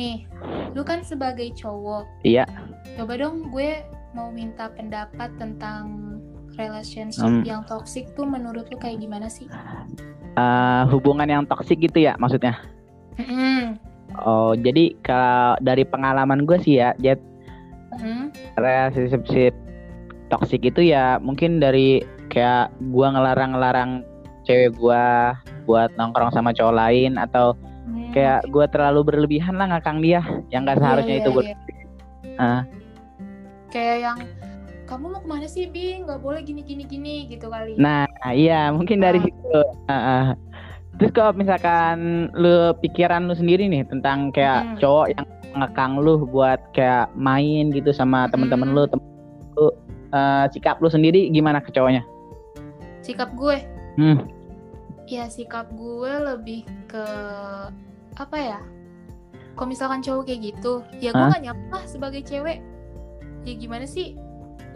nih lu kan sebagai cowok Iya. coba dong gue mau minta pendapat tentang relationship Hmm. yang toxic tuh menurut lu kayak gimana sih Eh, hubungan yang toksik gitu ya maksudnya. Mm-mm. Oh, jadi kalau dari pengalaman gue sih ya, Jet, Mm-mm. relationship toksik itu ya mungkin dari kayak gua ngelarang-ngelarang cewek gua buat nongkrong sama cowok lain atau Hmm. Kayak gua terlalu berlebihan lah ngakang dia yang gak Iya, seharusnya iya, itu gue iya. Ah. kayak yang kamu mau ke mana sih bi nggak boleh gini gini gini gitu kali Nah, iya mungkin dari Ah. situ. Ah, ah. Terus kalau misalkan lu pikiran lu sendiri nih tentang kayak Hmm. cowok yang ngekang lu buat kayak main gitu sama temen-temen Hmm. lu, temen lu eh, sikap lu sendiri gimana ke cowoknya? sikap gue Hmm. ya sikap gue lebih ke apa ya kalau misalkan cowok kayak gitu ya gue gak lah sebagai cewek ya gimana sih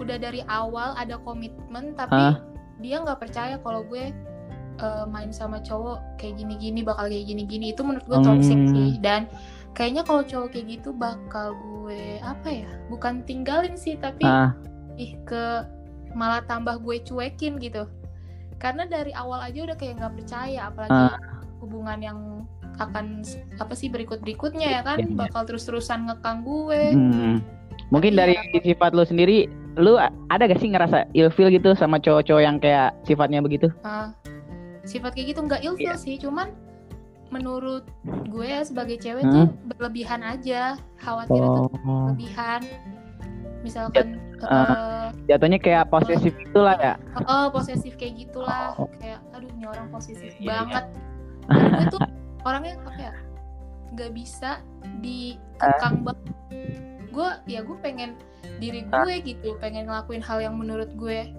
udah dari awal ada komitmen tapi Hah? dia nggak percaya kalau gue eh, main sama cowok kayak gini-gini bakal kayak gini-gini itu menurut gue toxic Hmm. sih dan kayaknya kalau cowok kayak gitu bakal gue apa ya bukan tinggalin sih tapi Ah. ih ke malah tambah gue cuekin gitu karena dari awal aja udah kayak nggak percaya apalagi Ah. hubungan yang akan apa sih berikut berikutnya ya kan Iya, iya. bakal terus terusan ngekang gue Hmm. Mungkin Tapi dari ya- sifat lu sendiri, lu a- ada gak sih ngerasa ilfeel gitu sama cowok-cowok yang kayak sifatnya begitu? Ah, sifat kayak gitu nggak ilfil Iya. sih cuman menurut gue ya sebagai cewek Hmm? tuh berlebihan aja khawatirnya tuh Oh, berlebihan misalkan eh, jatuhnya kayak posesif itulah ya. oh posesif kayak gitulah Oh. kayak aduh ini orang posesif Iya, iya. banget gue tuh orangnya apa ya nggak bisa dikekang banget gue ya gue pengen diri gue gitu pengen ngelakuin hal yang menurut gue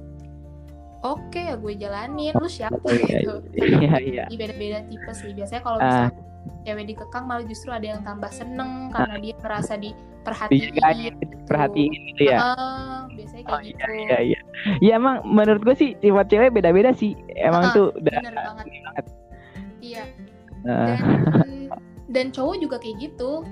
oke ya gue jalanin lu siapa Iya, gitu Iya, iya. Ini beda-beda tipe sih biasanya kalau Ah. misalnya cewek dikekang malah justru ada yang tambah seneng karena dia merasa diperhatiin Dijagain, gitu. perhatiin gitu ya. Ah, biasanya kayak Oh gitu iya iya iya. Ya emang menurut gue sih sifat cewek beda-beda sih. Emang Ah, tuh udah banget banget. iya dan dan cowok juga kayak gitu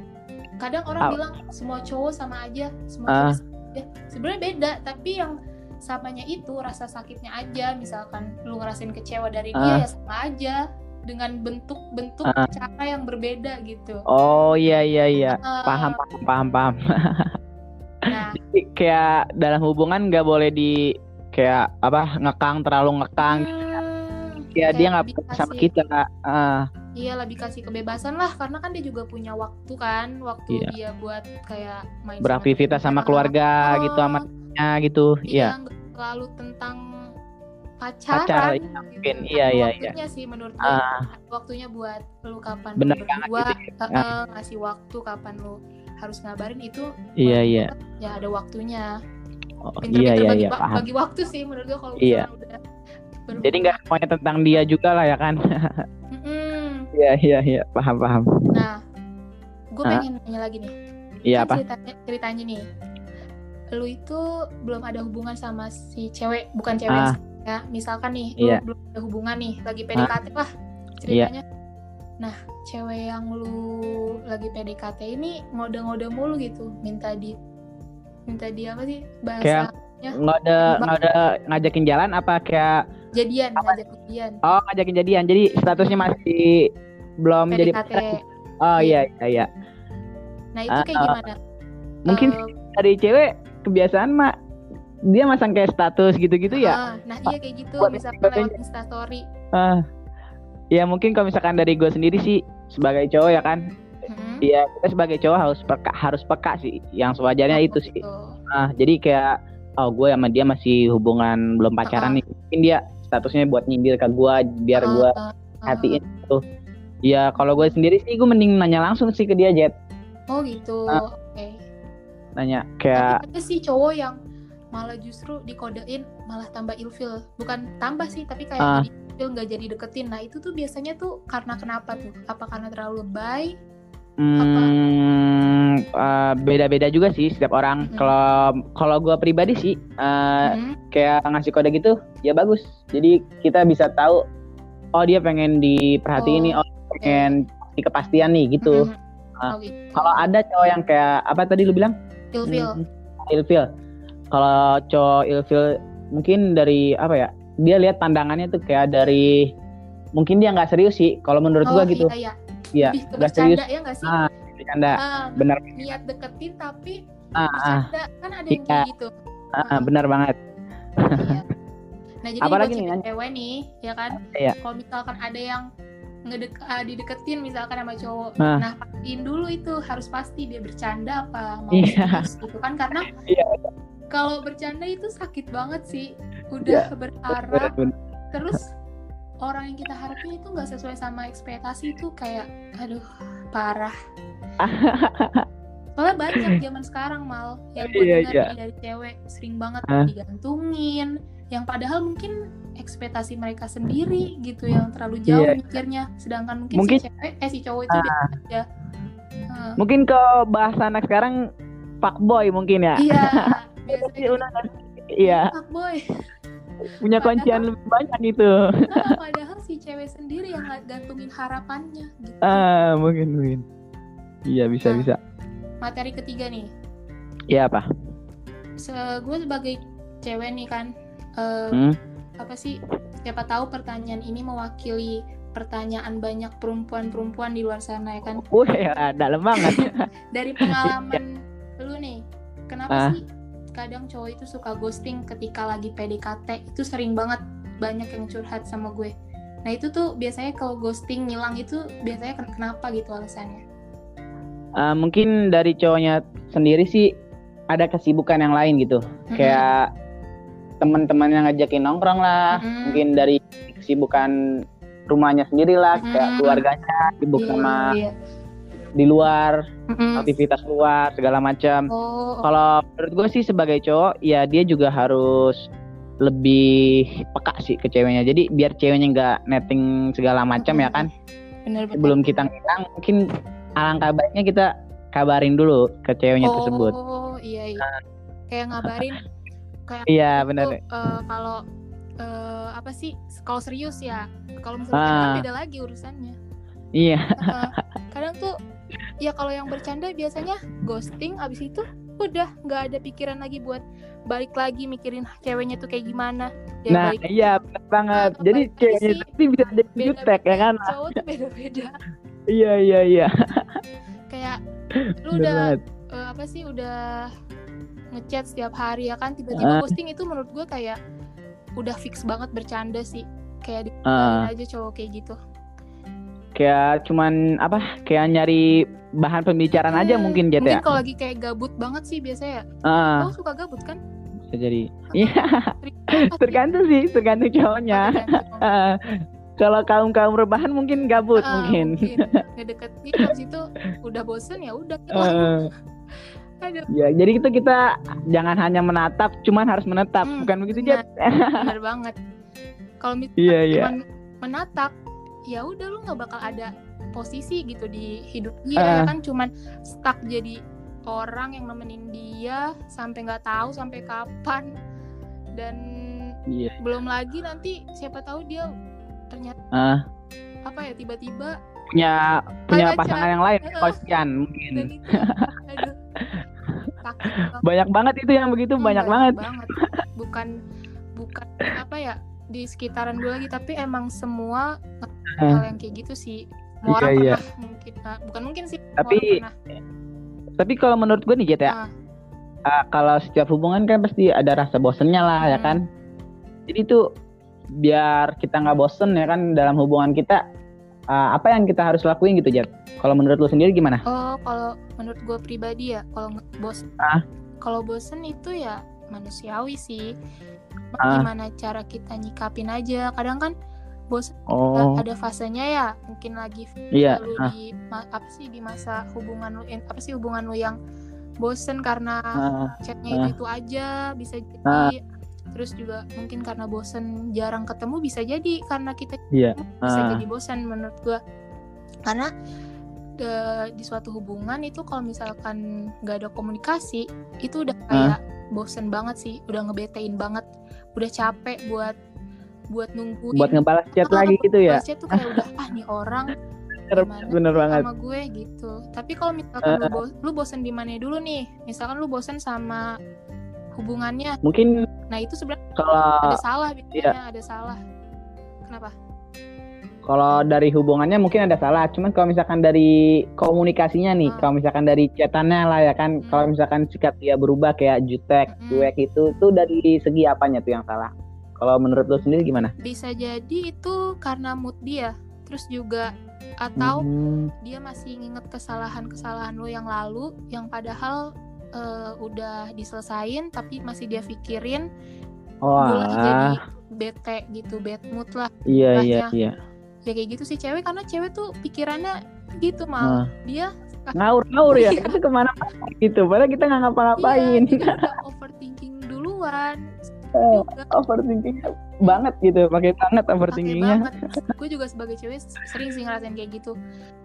kadang orang Ah. bilang semua cowok sama aja semua cowok sama aja sebenarnya beda tapi yang samanya itu rasa sakitnya aja misalkan lu ngerasain kecewa dari dia Ah. ya sama aja dengan bentuk-bentuk Ah. cara yang berbeda gitu oh iya iya iya. Ah, Paham paham paham paham. nah Jadi kayak dalam hubungan nggak boleh di kayak apa ngekang terlalu ngekang. hmm, Ya kayak dia nggak sama kita. Ah, Iya lebih kasih kebebasan lah karena kan dia juga punya waktu kan waktu Iya. dia buat kayak main sama beraktivitas sama temen-temen. keluarga Oh, gitu sama temennya gitu. Iya, Iya. selalu tentang pacaran. Pacar, gitu. iya, mungkin. Ada Iya, iya, waktunya sih menurut gue. Ah, Ada waktunya buat lu kapan Bener lu berdua, gitu ya. eh, ngasih waktu kapan lu harus ngabarin itu. iya iya. gue, Ya ada waktunya. Oh, iya iya bagi, iya paham. bagi waktu sih menurut gue kalau Iya. udah berhubungan. Jadi nggak semuanya tentang dia juga lah ya kan? Iya iya iya paham paham. Nah, gue Ah. pengen nanya lagi nih. Iya Kan apa? Ceritanya, ceritanya nih, lu itu belum ada hubungan sama si cewek, bukan cewek Ah. ya. Misalkan nih, Iya. lu belum ada hubungan nih, lagi PDKT lah ceritanya. Nah, cewek yang lu lagi PDKT ini ngode-ngode mulu gitu, minta di minta dia apa sih bahasa Nggak ada nggak ada ngajakin jalan apa kayak jadian, ngajak jadian, oh ngajakin jadian. Jadi statusnya masih belum jadi PDKT. pacaran. Oh iya iya iya. Nah itu kayak Ah, gimana? Mungkin Eh, dari cewek kebiasaan mak dia masang kayak status gitu-gitu ya. ah, nah iya kayak gitu, Buat fotonya. lewat instastory. Ah. ya mungkin kalau misalkan dari gue sendiri sih sebagai cowok ya kan. Hmm. Iya kita sebagai cowok harus peka harus peka sih. Yang sewajarnya itu sih. Gitu. Ah, jadi kayak oh gue sama dia masih hubungan belum pacaran Uh-uh. nih. Mungkin dia statusnya buat nyindir ke gue biar gue Ah, ah, ah. hatiin tuh. Ya kalau gue sendiri sih gue mending nanya langsung sih ke dia Jet. Oh gitu. Ah. Oke. Nanya kayak Tapi ada sih cowok yang malah justru dikodein malah tambah ilfil. Bukan tambah sih, tapi kayak Ah. jadi ilfil nggak jadi deketin. Nah itu tuh biasanya tuh karena kenapa tuh? Apa karena terlalu lebay? Hmm, eh, beda-beda juga sih setiap orang. Kalau kalau gue pribadi sih eh, Hmm. kayak ngasih kode gitu ya bagus. Jadi kita bisa tahu oh dia pengen diperhatiin Oh, nih, oh pengen di kepastian nih gitu. Mm-mm. Ah. Oh, gitu. Kalau ada cowok yang kayak apa tadi lu bilang? ilfil Hmm, ilfil. Kalau cowok ilfil mungkin dari apa ya? Dia lihat pandangannya tuh kayak dari mungkin dia nggak serius sih. Kalau menurut oh gua gitu. iya, iya. Iya, bercanda ya nggak sih Ah, bercanda. Ah, Bener. niat deketin tapi Ah, ah, bercanda kan ada yang Iya. kayak gitu ah, ah, benar banget. Iya. Nah jadi Apalagi nih, cewek nih, ya kan? Iya. Kalau misalkan ada yang ngedek ah, dideketin misalkan sama cowok, Ah. nah pastiin dulu itu harus pasti dia bercanda apa mau Iya. serius gitu kan karena Iya. kalau bercanda itu sakit banget sih, udah Iya. berharap terus orang yang kita harapin itu nggak sesuai sama ekspektasi itu kayak aduh parah. Soalnya banyak zaman sekarang mal yang gue Iya, dengar iya. nih dari cewek sering banget Hah? digantungin, yang padahal mungkin ekspektasi mereka sendiri gitu yang terlalu jauh Iya. mikirnya, sedangkan mungkin, Mungkin- si cewek eh si cowok itu biasa aja. Heeh. Mungkin ke bahasa anak sekarang fuckboy mungkin ya. Iya, Iya, biasanya udah Iya, boy. Punya Padahal- kuncian lebih banyak gitu. padahal si cewek sendiri yang gantungin harapannya gitu. Ah, mungkin mungkin. Iya, bisa Nah. bisa. Materi ketiga nih, Iya apa? se gue sebagai cewek nih kan, eh, Hmm? apa sih? Siapa tahu pertanyaan ini mewakili pertanyaan banyak perempuan-perempuan di luar sana ya kan? Wih, ya, dalam banget. Dari pengalaman lu nih, kenapa Ah. sih kadang cowok itu suka ghosting ketika lagi PDKT? Itu sering banget banyak yang curhat sama gue. Nah itu tuh biasanya kalau ghosting ngilang itu biasanya ken- kenapa gitu alasannya? Ah, mungkin dari cowoknya sendiri sih ada kesibukan yang lain gitu. Mm-mm. Kayak teman-teman yang ngajakin nongkrong lah, Mm-mm. mungkin dari kesibukan rumahnya sendiri lah, kayak Mm-mm. keluarganya sibuk Iya, sama iya. Di luar, Mm-mm. aktivitas luar segala macam. Oh, Kalau menurut gue sih sebagai cowok ya dia juga harus lebih peka sih ke ceweknya. Jadi biar ceweknya nggak netting segala macam ya kan. bener bener. Sebelum kita ngilang mungkin alangkah baiknya kita kabarin dulu ke ceweknya oh, tersebut. iya iya. Kayak ngabarin kayak Iya itu, benar. eh, kalau eh, apa sih? Kalau serius ya. Kalau misalnya Ah. kan beda lagi urusannya. Iya. Heeh. kadang tuh ya kalau yang bercanda biasanya ghosting abis itu udah nggak ada pikiran lagi buat balik lagi mikirin ceweknya tuh kayak gimana ya nah balik iya benar banget. Ah, Jadi ceweknya sih. itu bisa jadi beda jutek ya kan. cowok tuh beda beda Iya iya iya. kayak lu udah eh, apa sih udah ngechat setiap hari ya kan tiba-tiba Ah. posting itu menurut gue kayak udah fix banget bercanda sih kayak di Ah. aja cowok kayak gitu Kayak cuman apa? Kayak nyari bahan pembicaraan aja Hmm, mungkin Jet ya. mungkin kalau lagi kayak gabut banget sih biasanya ya Ah, Kau suka gabut kan bisa jadi. Iya, tergantung sih, tergantung cowoknya. Oh, kalau kaum kaum rebahan mungkin gabut Ah, mungkin. ngedeketin habis itu udah bosen ya udah gitu. Aduh, ya jadi itu kita jangan hanya menatap, cuman harus menetap, Hmm, bukan begitu benar. Jet? bener banget. Kalau misalnya Iya iya. cuman menatap, ya udah lu nggak bakal ada posisi gitu di hidup dia ya kan cuman stuck jadi orang yang nemenin dia sampai nggak tahu sampai kapan dan Iya. belum lagi nanti siapa tahu dia ternyata Ah, apa ya tiba-tiba punya punya pasangan yang lain, Heeh. kalau sekian mungkin. itu aduh banget. Banyak banget itu yang begitu, Hmm, banyak banget. bukan bukan apa ya di sekitaran gue lagi tapi emang semua Eh. hal yang kayak gitu sih semua Iya, orang iya. pernah mungkin nah, bukan mungkin sih Tapi-. Tapi kalau menurut gue nih Jet ya, Ah. ah, kalau setiap hubungan kan pasti ada rasa bosennya lah ya Hmm. kan. Jadi tuh biar kita nggak bosen ya kan dalam hubungan kita, ah, apa yang kita harus lakuin gitu Jet? Kalau menurut lu sendiri gimana? oh kalau menurut gue pribadi ya kalau bos Ah. kalau bosen itu ya manusiawi sih Ah. gimana cara kita nyikapin aja kadang kan bosen Oh, ada fasenya ya mungkin lagi iya. lu Ah, di ma- apa sih di masa hubungan lu eh, apa sih hubungan lu yang bosen karena ah, chatnya itu itu aja bisa jadi Ah. terus juga mungkin karena bosen jarang ketemu bisa jadi karena kita Iya. bisa Ah. jadi bosan menurut gua karena de- di suatu hubungan itu kalau misalkan nggak ada komunikasi itu udah kayak bosen banget sih udah ngebetein banget udah capek buat buat nungguin. Buat ngebalas chat Ah, lagi gitu ya. balasnya tuh kayak udah ah nih orang gimana bener banget. sama gue? gitu. Tapi kalau misalkan lu, bo- lu bosen di mana dulu nih? Misalkan lu bosen sama hubungannya. Mungkin nah itu sebenarnya kalau ada salah biasanya iya. ada salah. Kenapa kalau dari hubungannya mungkin ada salah. Cuman kalau misalkan dari komunikasinya nih, Ah. kalau misalkan dari chatannya lah ya kan, Hmm. kalau misalkan sikap dia berubah kayak jutek, Mm-mm. cuek itu, tuh dari segi apanya tuh yang salah? Kalau menurut lu sendiri gimana? bisa jadi itu karena mood dia terus juga atau Hmm, dia masih nginget kesalahan-kesalahan lo yang lalu yang padahal eh, udah diselesain tapi masih dia pikirin oh jadi bete gitu bad mood lah iya iya iya. Ya kayak gitu sih cewek karena cewek tuh pikirannya gitu mal Ah. dia Ngawur-ngawur ya, itu ke mana-mana gitu. Padahal kita nggak ngapa-ngapain. iya, overthinking duluan Eh, juga overthinking banget gitu, pakai banget overthinkingnya. gue juga sebagai cewek sering sih ngerasain kayak gitu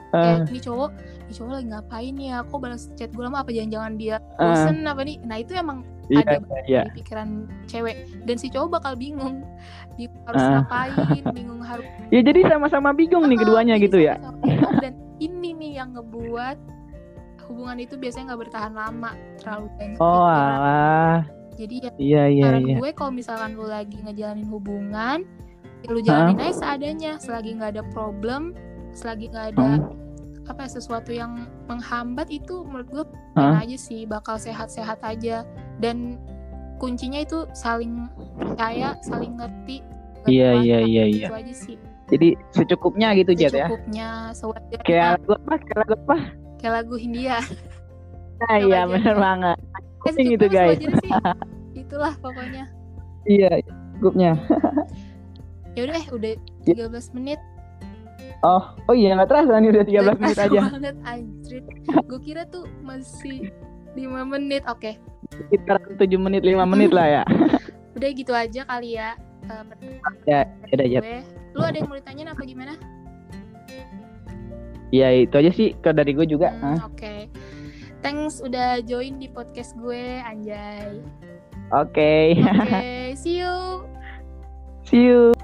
Eh, kayak ini cowok ini cowok lagi ngapain ya kok balas chat gue lama apa jangan-jangan dia Eh. bosen apa nih nah itu emang iya, ada iya. di pikiran cewek dan si cowok bakal bingung dia harus Ah. ngapain bingung harus Ya jadi sama-sama bingung nih Ah, keduanya gitu ya. bingung. dan ini nih yang ngebuat hubungan itu biasanya nggak bertahan lama terlalu banyak Oh pikiran. alah. jadi ya Iya iya saran iya. gue kalau misalkan lu lagi ngejalanin hubungan ya lu jalanin aja seadanya selagi nggak ada problem selagi nggak ada Hmm. Apa ya, sesuatu yang menghambat itu menurut gue fine aja sih bakal sehat-sehat aja dan kuncinya itu saling percaya saling ngerti Iya, berkuasa. iya, iya, iya. itu aja sih Jadi secukupnya gitu Jet ya. secukupnya sewajarnya Kayak lagu apa? Kayak lagu apa? kayak lagu Hindia Nah, iya bener banget. Eh, gitu secukupnya guys. sih itulah pokoknya Iya, cukupnya. ya udah udah Ya. 13 menit Oh, oh iya nggak terasa nih udah 13 menit Kerasa aja. banget anjir gue kira tuh masih 5 menit oke Sekitar 7 menit 5 menit lah ya. udah gitu aja kali ya eh, pertanyaan Ya, udah ya. lu ada yang mau ditanyain apa gimana Iya itu aja sih ke dari gue juga. Hmm, Hah? oke thanks udah join di podcast gue anjay Oke. oke see you See you.